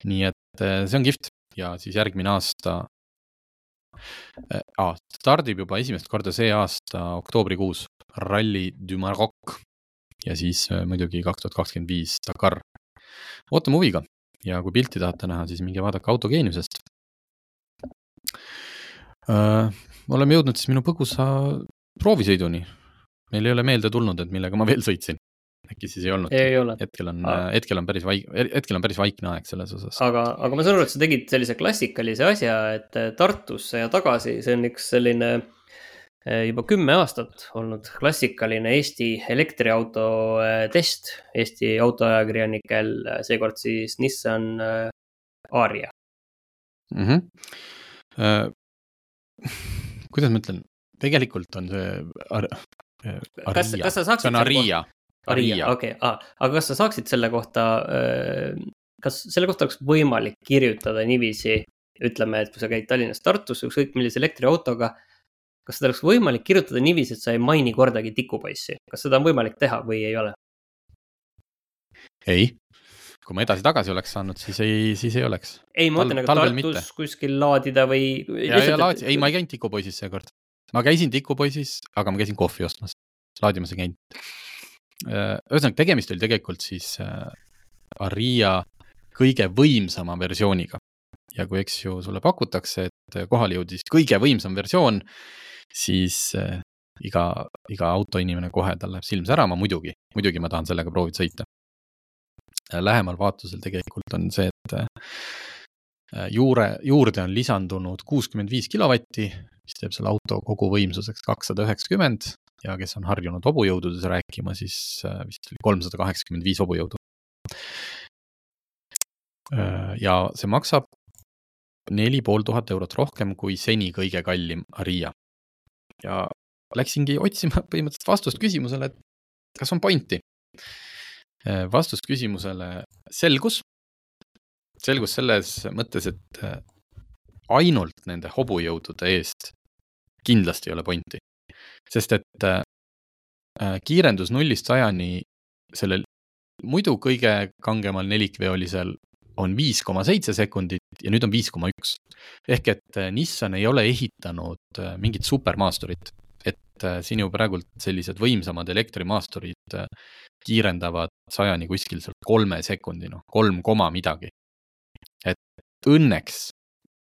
nii et äh, see on kihvt ja siis järgmine aasta äh,, stardib juba esimest korda see aasta oktoobrikuus Rally du Maroc ja siis äh, muidugi kaks tuhat kakskümmend viis Dakar. ootame huviga ja kui pilti tahate näha, siis minge vaadake autogeeniusest äh,. oleme jõudnud siis minu põgusa proovisõiduni. meil ei ole meelde tulnud, et millega ma veel sõitsin. Äkki siis ei olnud? ei ole. hetkel on, hetkel on päris vaik-, hetkel on päris vaikne aeg selles osas. aga, aga ma saan aru, et sa tegid sellise klassikalise asja, et Tartusse ja tagasi, see on üks selline eh, juba kümme aastat olnud klassikaline Eesti elektriauto eh, test Eesti autoajakirjanikel, seekord siis Nissan Aria mm. -hmm Äh, kuidas ma ütlen, tegelikult on see ar-, äh, kas, kas sa saaksid. see on Aria. Aria, okei okay. ah,, aga kas sa saaksid selle kohta, kas selle kohta oleks võimalik kirjutada niiviisi, ütleme, et kui sa käid Tallinnast Tartusse ükskõik millise elektriautoga. kas seda oleks võimalik kirjutada niiviisi, et sa ei maini kordagi tikupoissi, kas seda on võimalik teha või ei ole? ei, kui ma edasi-tagasi oleks saanud, siis ei, siis ei oleks. ei, ma mõtlen, aga Tartus mitte. kuskil laadida või. ja, ja laadi, ei, ma ei käinud tikupoisis seekord. ma käisin tikupoisis, aga ma käisin kohvi ostmas, laadimas ei käinud. Äh, ühesõnaga, tegemist oli tegelikult siis äh, Aria kõige võimsama versiooniga. ja kui, eks ju, sulle pakutakse, et kohale jõudis kõige võimsam versioon, siis äh, iga, iga autoinimene kohe, tal läheb silm särama, muidugi, muidugi ma tahan sellega proovida sõita Äh, lähemal vaatlusel tegelikult on see, et äh, juure, juurde on lisandunud kuuskümmend viis kilovatti, mis teeb selle auto koguvõimsuseks kakssada üheksakümmend ja kes on harjunud hobujõududes rääkima, siis äh, vist oli kolmsada kaheksakümmend viis hobujõudu. ja see maksab neli pool tuhat eurot rohkem kui seni kõige kallim Aria. ja läksingi otsima põhimõtteliselt vastust küsimusele, et kas on pointi Äh, vastus küsimusele selgus. selgus selles mõttes, et äh, ainult nende hobujõudude eest kindlasti ei ole pointi. Sest et äh, kiirendus nullist sajani sellel muidu kõige kangemal nelikveolisel on viis koma seitse sekundit ja nüüd on viis koma üks. ehk et Nissan ei ole ehitanud mingit supermaasturit, et siin ju praegult sellised võimsamad elektrimaasturid kiirendavad sajani kuskil seal kolme sekundi, noh, kolm koma midagi. et õnneks,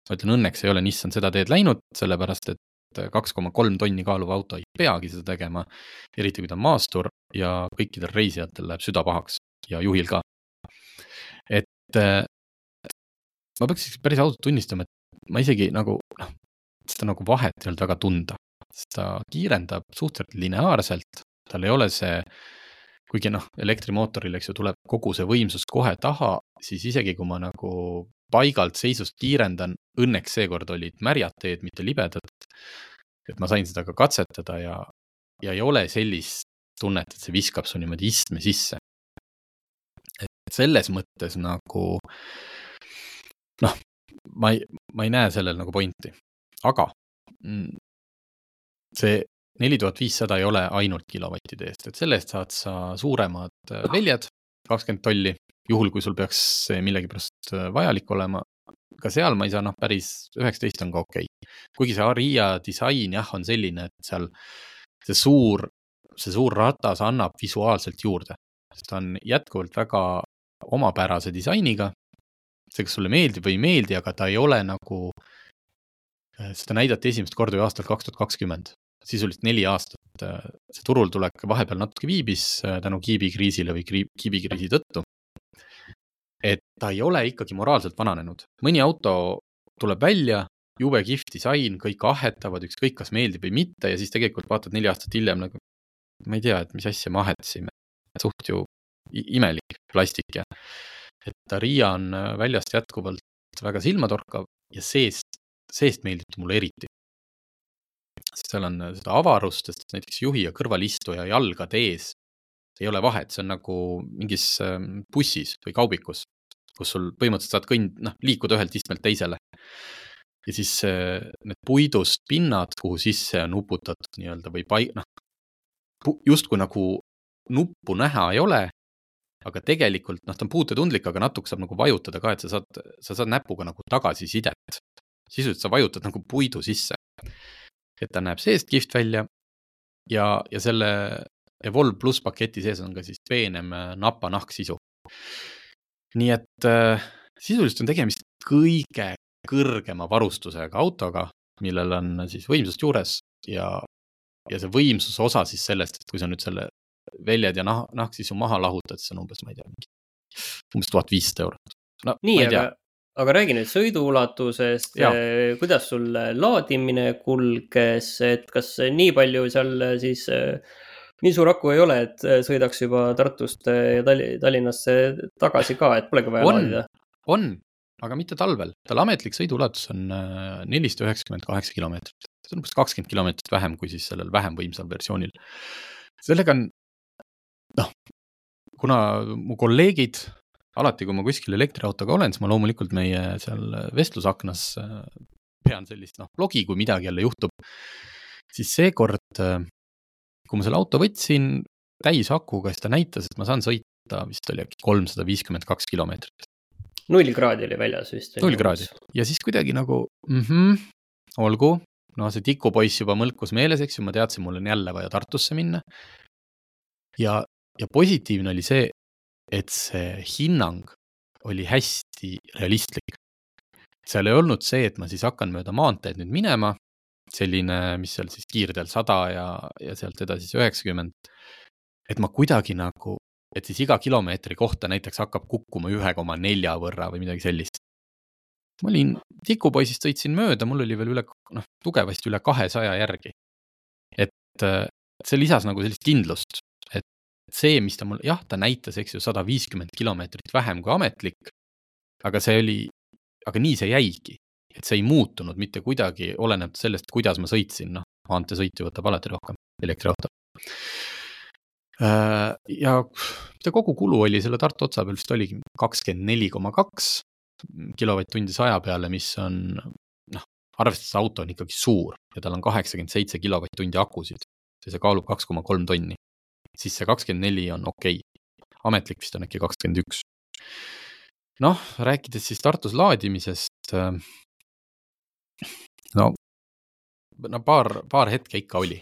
ma ütlen õnneks ei ole Nissan seda teed läinud, sellepärast et kaks koma kolm tonni kaaluv auto ei peagi seda tegema, eriti kui ta on maastur ja kõikidel reisijatel läheb süda pahaks ja juhil ka. et ma peaks päris ausalt tunnistama, et ma isegi nagu, noh, seda nagu vahet ei olnud väga tunda, ta kiirendab suhteliselt lineaarselt, tal ei ole see kuigi noh, elektrimootoril, eks ju, tuleb kogu see võimsus kohe taha, siis isegi kui ma nagu paigalt seisust kiirendan, õnneks seekord olid märjad teed, mitte libedad. Et ma sain seda ka katsetada ja, ja ei ole sellist tunnet, et see viskab su niimoodi istme sisse. et selles mõttes nagu noh, ma ei, ma ei näe sellel nagu pointi, aga mm, see neli tuhat viissada ei ole ainult kilovattide eest, et selle eest saad sa suuremad väljad, kakskümmend tolli, juhul kui sul peaks see millegipärast vajalik olema. Ka seal ma ei saa, noh, päris üheksateist on ka okei okay.. kuigi see Aria disain jah, on selline, et seal see suur, see suur ratas annab visuaalselt juurde, sest ta on jätkuvalt väga omapärase disainiga. see, kas sulle meeldib või ei meeldi, aga ta ei ole nagu, äh, seda näidati esimest korda ju aastal kaks tuhat kakskümmend sisuliselt neli aastat. Äh, see turul tulek vahepeal natuke viibis äh, tänu kiibikriisile või kiibikriisi tõttu. Et ta ei ole ikkagi moraalselt vananenud, mõni auto tuleb välja, jube kihvt disain, kõik ahetavad, ükskõik kas meeldib või mitte ja siis tegelikult vaatad neli aastat hiljem nagu, ma ei tea, et mis asja me ahetasime, suht ju imelik plastik ja et Riia on äh, väljast jätkuvalt väga silmatorkav ja seest, seest meeldib ta mulle eriti. Seal on äh, seda avarust, sest näiteks juhi ja kõrvalistuja jalgade ees ei ole vahet, see on nagu mingis ähm, bussis või kaubikus, kus sul põhimõtteliselt saad kõnd-, noh, liikuda ühelt istmelt teisele. ja siis need puidust pinnad, kuhu sisse on uputatud nii-öelda või pai-, noh, justkui nagu nuppu näha ei ole, aga tegelikult noh, ta on puutetundlik, aga natuke saab nagu vajutada ka, et sa saad, sa saad näpuga nagu tagasisidet. sisuliselt sa vajutad nagu puidu sisse. et ta näeb seest kihvt välja ja, ja selle Evolve pluss paketi sees on ka siis peenem napa nahksisu. Nii et äh, sisuliselt on tegemist kõige kõrgema varustusega autoga, millel on siis võimsust juures ja, ja see võimsuse osa siis sellest, et kui sa nüüd selle väljad ja nah-, nahksisu maha lahutad, siis on umbes, ma ei tea, mingi umbes tuhat viissada eurot. no nii, aga, aga räägi nüüd sõiduulatusest, eh, kuidas sul laadimine kulges, et kas nii palju seal siis nii suur aku ei ole, et sõidaks juba Tartust ja Tallinnasse tagasi ka, et polegi vaja on, laadida? on, aga mitte talvel. tal ametlik sõiduulatus on äh, nelisada üheksakümmend kaheksa kilomeetrit. see on umbes kakskümmend kilomeetrit vähem kui siis sellel vähem võimsal versioonil. sellega on noh, kuna mu kolleegid, alati kui ma kuskil elektriautoga olen, siis ma loomulikult meie seal vestlusaknas äh, pean sellist noh, blogi, kui midagi jälle juhtub. siis seekord, äh, kui ma selle auto võtsin täisakuga, siis ta näitas, et ma saan sõita vist oli äkki kolmsada viiskümmend kaks kilomeetrit. null kraadi oli väljas vist. null kraadi ja siis kuidagi nagu mm, -hmm, olgu, no see tikupoiss juba mõlkus meeles, eks ju, ma teadsin, mul on jälle vaja Tartusse minna. ja ja positiivne oli see, et see hinnang oli hästi realistlik. seal ei olnud see, et ma siis hakkan mööda maanteed nüüd minema, selline, mis seal siis kiirteel sada ja, ja sealt edasi siis üheksakümmend. et ma kuidagi nagu, et siis iga kilomeetri kohta näiteks hakkab kukkuma ühe koma nelja võrra või midagi sellist. ma olin tikupoisist, sõitsin mööda, mul oli veel üle, noh, tugevasti üle kahesaja järgi. et see lisas nagu sellist kindlust, see, mis ta mul, jah, ta näitas, eks ju, sada viiskümmend kilomeetrit vähem kui ametlik. aga see oli, aga nii see jäigi, et see ei muutunud mitte kuidagi, olenevalt sellest, kuidas ma sõitsin, noh, maanteesõit ju võtab alati rohkem, elektriauto. Äh, ja mida kogukulu oli selle Tartu otsa peal, vist oligi kakskümmend neli koma kaks kilovatt-tundi saja peale, mis on noh, arvestades auto on ikkagi suur ja tal on kaheksakümmend seitse kilovatt-tundi akusid ja see kaalub kaks koma kolm tonni siis see kakskümmend neli on okei okay.. ametlik vist on äkki kakskümmend üks. noh, rääkides siis Tartus laadimisest. No, no paar, paar hetke ikka oli.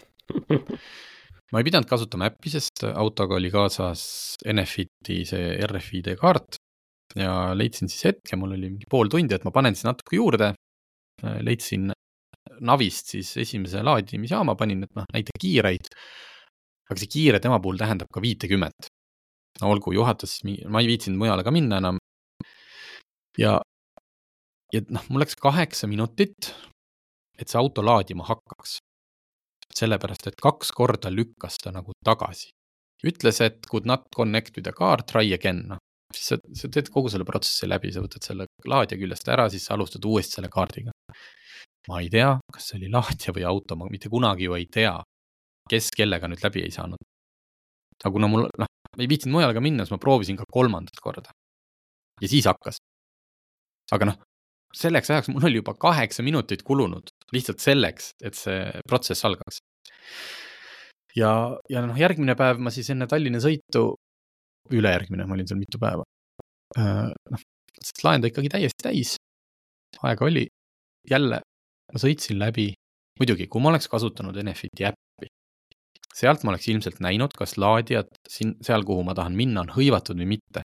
ma ei pidanud kasutama äppi, sest autoga oli kaasas Enefiti see RFID kaart ja leidsin siis hetke, mul oli mingi pool tundi, et ma panen siis natuke juurde. leidsin Navist siis esimese laadimisjaama, panin, et noh, näita kiireid aga see kiire tema puhul tähendab ka viitekümmet. no olgu, juhatas, ma ei viitsinud mujale ka minna enam. ja, ja noh, mul läks kaheksa minutit, et see auto laadima hakkaks. sellepärast, et kaks korda lükkas ta nagu tagasi. ütles, et could not connect with the car, try again, noh siis sa, sa teed kogu selle protsessi läbi, sa võtad selle laadija küljest ära, siis sa alustad uuesti selle kaardiga. ma ei tea, kas see oli laadija või auto, ma mitte kunagi ju ei tea, kes kellega nüüd läbi ei saanud. aga kuna mul, noh, ei viitsinud mujale ka minna, siis ma proovisin ka kolmandat korda. ja siis hakkas. aga noh, selleks ajaks mul oli juba kaheksa minutit kulunud lihtsalt selleks, et see protsess algaks. ja, ja noh, järgmine päev ma siis enne Tallinna sõitu, ülejärgmine, ma olin seal mitu päeva. Äh, noh, laen ta ikkagi täiesti täis. aega oli, jälle ma sõitsin läbi, muidugi, kui ma oleks kasutanud Enefiti äppi, sealt ma oleks ilmselt näinud, kas laadijad siin, seal, kuhu ma tahan minna, on hõivatud või mitte.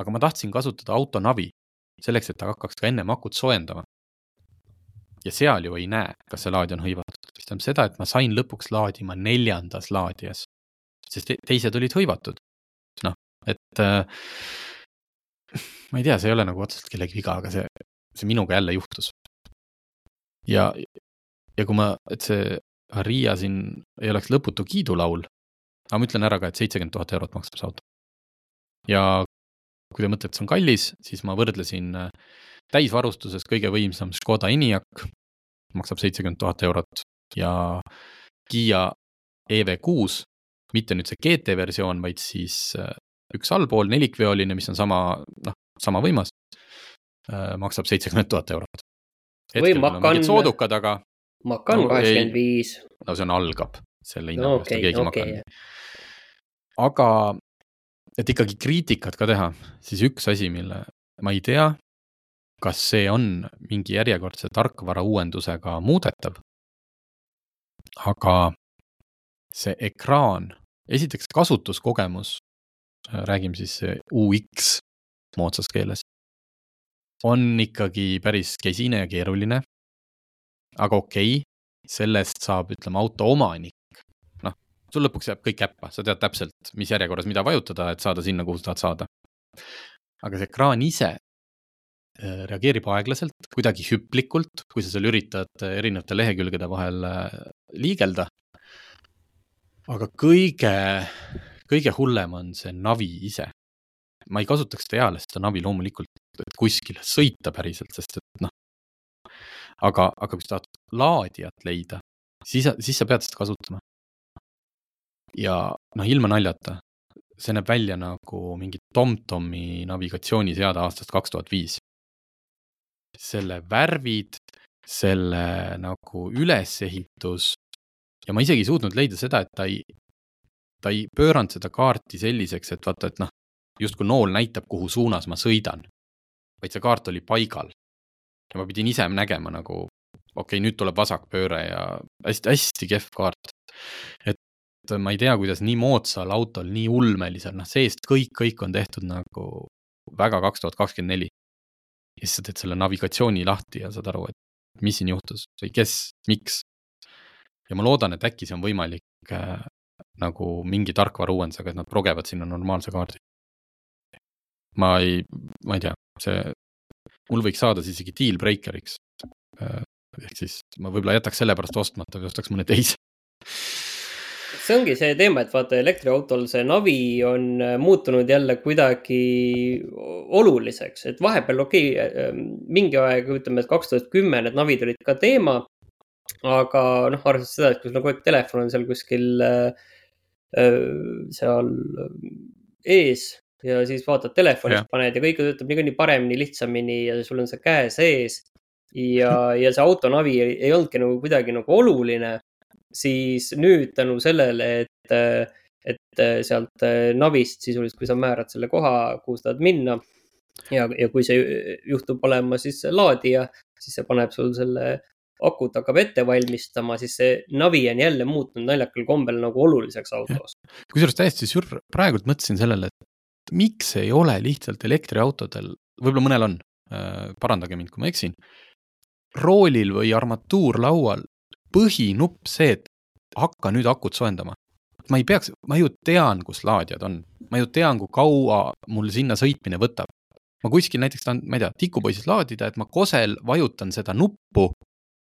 aga ma tahtsin kasutada autonavi selleks, et ta hakkaks ka ennem akut soojendama. ja seal ju ei näe, kas see laadija on hõivatud, mis tähendab seda, et ma sain lõpuks laadima neljandas laadijas, sest teised olid hõivatud. noh, et äh, ma ei tea, see ei ole nagu otseselt kellegi viga, aga see, see minuga jälle juhtus. ja, ja kui ma, et see Aria siin ei oleks lõputu kiidulaul, aga ma ütlen ära ka, et seitsekümmend tuhat eurot maksab see auto. ja kui te mõtlete, et see on kallis, siis ma võrdlesin äh, täisvarustuses kõige võimsam Škoda Enyaq, maksab seitsekümmend tuhat eurot ja Kiia EV6, mitte nüüd see GT versioon, vaid siis äh, üks allpool nelikveoline, mis on sama, noh, sama võimas, äh, maksab seitsekümmend tuhat eurot. või Macan. soodukad, aga. Macan kaheksakümmend viis. no see on, algab selle hinna pealt okay,, keegi okay. Macan. aga, et ikkagi kriitikat ka teha, siis üks asi, mille ma ei tea, kas see on mingi järjekordse tarkvara uuendusega muudetav. aga see ekraan, esiteks kasutuskogemus, räägime siis UX moodsas keeles, on ikkagi päris kesine ja keeruline. aga okei okay,, sellest saab, ütleme, auto omanik. Sul lõpuks jääb kõik äppa, sa tead täpselt, mis järjekorras mida vajutada, et saada sinna, kuhu sa tahad saada. aga see ekraan ise äh, reageerib aeglaselt, kuidagi hüplikult, kui sa seal üritad erinevate lehekülgede vahel äh, liigelda. aga kõige, kõige hullem on see navi ise ma ei kasutaks seda eales, seda navi loomulikult, et kuskile sõita päriselt, sest et noh. aga, aga kui sa tahad laadijat leida, siis, siis sa pead seda kasutama. Ja noh, ilma naljata, see näeb välja nagu mingi TomTomi navigatsiooniseade aastast kaks tuhat viis. selle värvid, selle nagu ülesehitus ja ma isegi ei suutnud leida seda, et ta ei, ta ei pööranud seda kaarti selliseks, et vaata, et noh, justkui nool näitab, kuhu suunas ma sõidan. vaid see kaart oli paigal. ja ma pidin ise nägema nagu, okei okay,, nüüd tuleb vasakpööre ja hästi-hästi kehv kaart. et ma ei tea, kuidas nii moodsal autol, nii ulmelisel, noh, seest kõik, kõik on tehtud nagu väga kaks tuhat kakskümmend neli. ja siis sa teed selle navigatsiooni lahti ja saad aru, et mis siin juhtus või kes, miks. ja ma loodan, et äkki see on võimalik äh, nagu mingi tarkvara uuendusega, et nad progevad sinna normaalse kaardi ma ei, ma ei tea, see, mul võiks saada siis isegi deal breaker'iks. Äh, ehk siis ma võib-olla jätaks selle pärast ostmata või ostaks mõne teise see ongi see teema, et vaata elektriautol see navi on äh, muutunud jälle kuidagi oluliseks, et vahepeal okei okay,, äh, mingi aeg, ütleme, et kaks tuhat kümme need navid olid ka teema. aga noh, arvestades seda, et kui sul on kogu aeg telefon on seal kuskil äh, seal ees, ja siis vaatad telefonist, paned ja kõik töötab niikuinii paremini, lihtsamini ja sul on see käe sees. ja, ja see autonavi ei, ei olnudki nagu kuidagi nagu oluline. Siis nüüd tänu sellele, et, et sealt navist sisuliselt, kui sa määrad selle koha, kuhu sa tahad minna. ja, ja kui see juhtub olema siis laadija, siis see paneb sul selle akut hakkab ette valmistama, siis see navi on jälle muutunud naljakal kombel nagu oluliseks autos. kusjuures täiesti sür-, praegult mõtlesin sellele, et miks ei ole lihtsalt elektriautodel, võib-olla mõnel on, äh, parandage mind, kui ma eksin, roolil või armatuurlaual põhinupp see, et hakka nüüd akut soojendama. ma ei peaks, ma ju tean, kus laadijad on, ma ju tean, kui kaua mul sinna sõitmine võtab. ma kuskil näiteks tahan, ma ei tea, tikupoisis laadida, et ma kosel vajutan seda nuppu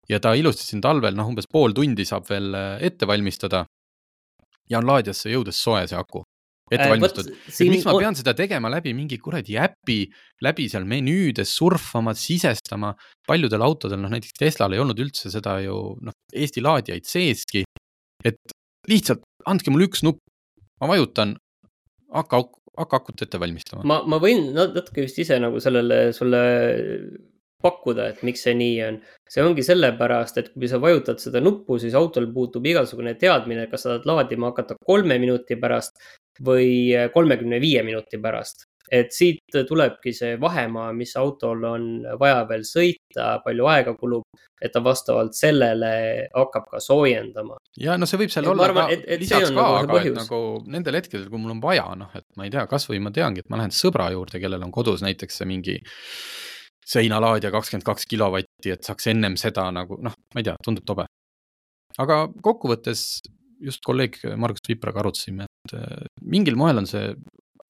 ja ta ilusti siin talvel, noh, umbes pool tundi saab veel äh, ette valmistada. ja on laadijasse jõudes soe see aku ette äh, valmistatud. miks ma pean seda tegema läbi mingi kuradi äpi, läbi seal menüüdes surfama, sisestama. paljudel autodel, noh näiteks Teslal ei olnud üldse seda ju noh, Eesti laadijaid seeski. et lihtsalt andke mulle üks nupp, ma vajutan, hakka, hakka akut ette valmistama. ma, ma võin natuke vist ise nagu sellele sulle pakkuda, et miks see nii on. see ongi sellepärast, et kui sa vajutad seda nuppu, siis autol puutub igasugune teadmine, kas sa tahad laadima hakata kolme minuti pärast või kolmekümne viie minuti pärast. et siit tulebki see vahemaa, mis autol on vaja veel sõita, palju aega kulub, et ta vastavalt sellele hakkab ka soojendama. ja no see võib seal et olla arvan, ka et, et lisaks ka, nagu aga et nagu nendel hetkedel, kui mul on vaja, noh, et ma ei tea, kasvõi ma teangi, et ma lähen sõbra juurde, kellel on kodus näiteks see mingi seinalaadija kakskümmend kaks kilovatti, et saaks ennem seda nagu noh, ma ei tea, tundub tobe. aga kokkuvõttes just kolleeg Margus Vipraga arutasime, äh, mingil moel on see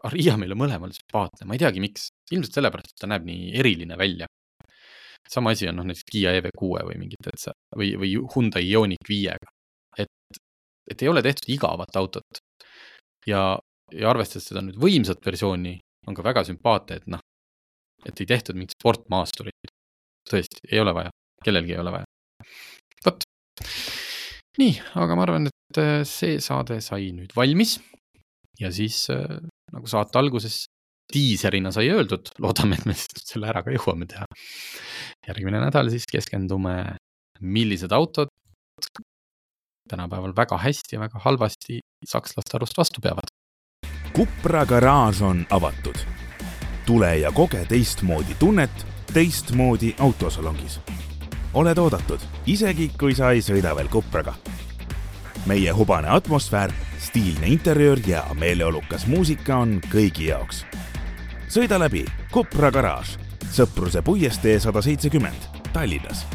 Aria meile mõlemale sümpaatne, ma ei teagi, miks. ilmselt sellepärast, et ta näeb nii eriline välja. sama asi on noh, näiteks Kiia EV6 või mingid täitsa või, või Hyundai Ioniq viiega. et, et ei ole tehtud igavat autot. ja, ja arvestades seda nüüd võimsat versiooni, on ka väga sümpaatne, et noh, et ei tehtud mingit sportmaasturit. tõesti, ei ole vaja, kellelgi ei ole vaja. vot nii, aga ma arvan, et äh, see saade sai nüüd valmis ja siis äh, nagu saate alguses diiserina sai öeldud, loodame, et me selle ära ka jõuame teha. järgmine nädal siis keskendume, millised autod tänapäeval väga hästi ja väga halvasti sakslaste arust vastu peavad. Kupra garaaž on avatud. tule ja koge teistmoodi tunnet teistmoodi autosalongis. Oled oodatud, isegi kui sa ei sõida veel Kupraga. meie hubane atmosfäär, stiilne interjöör ja meeleolukas muusika on kõigi jaoks. sõida läbi Kupra garaaž, Sõpruse puiestee sada seitsekümmend, Tallinnas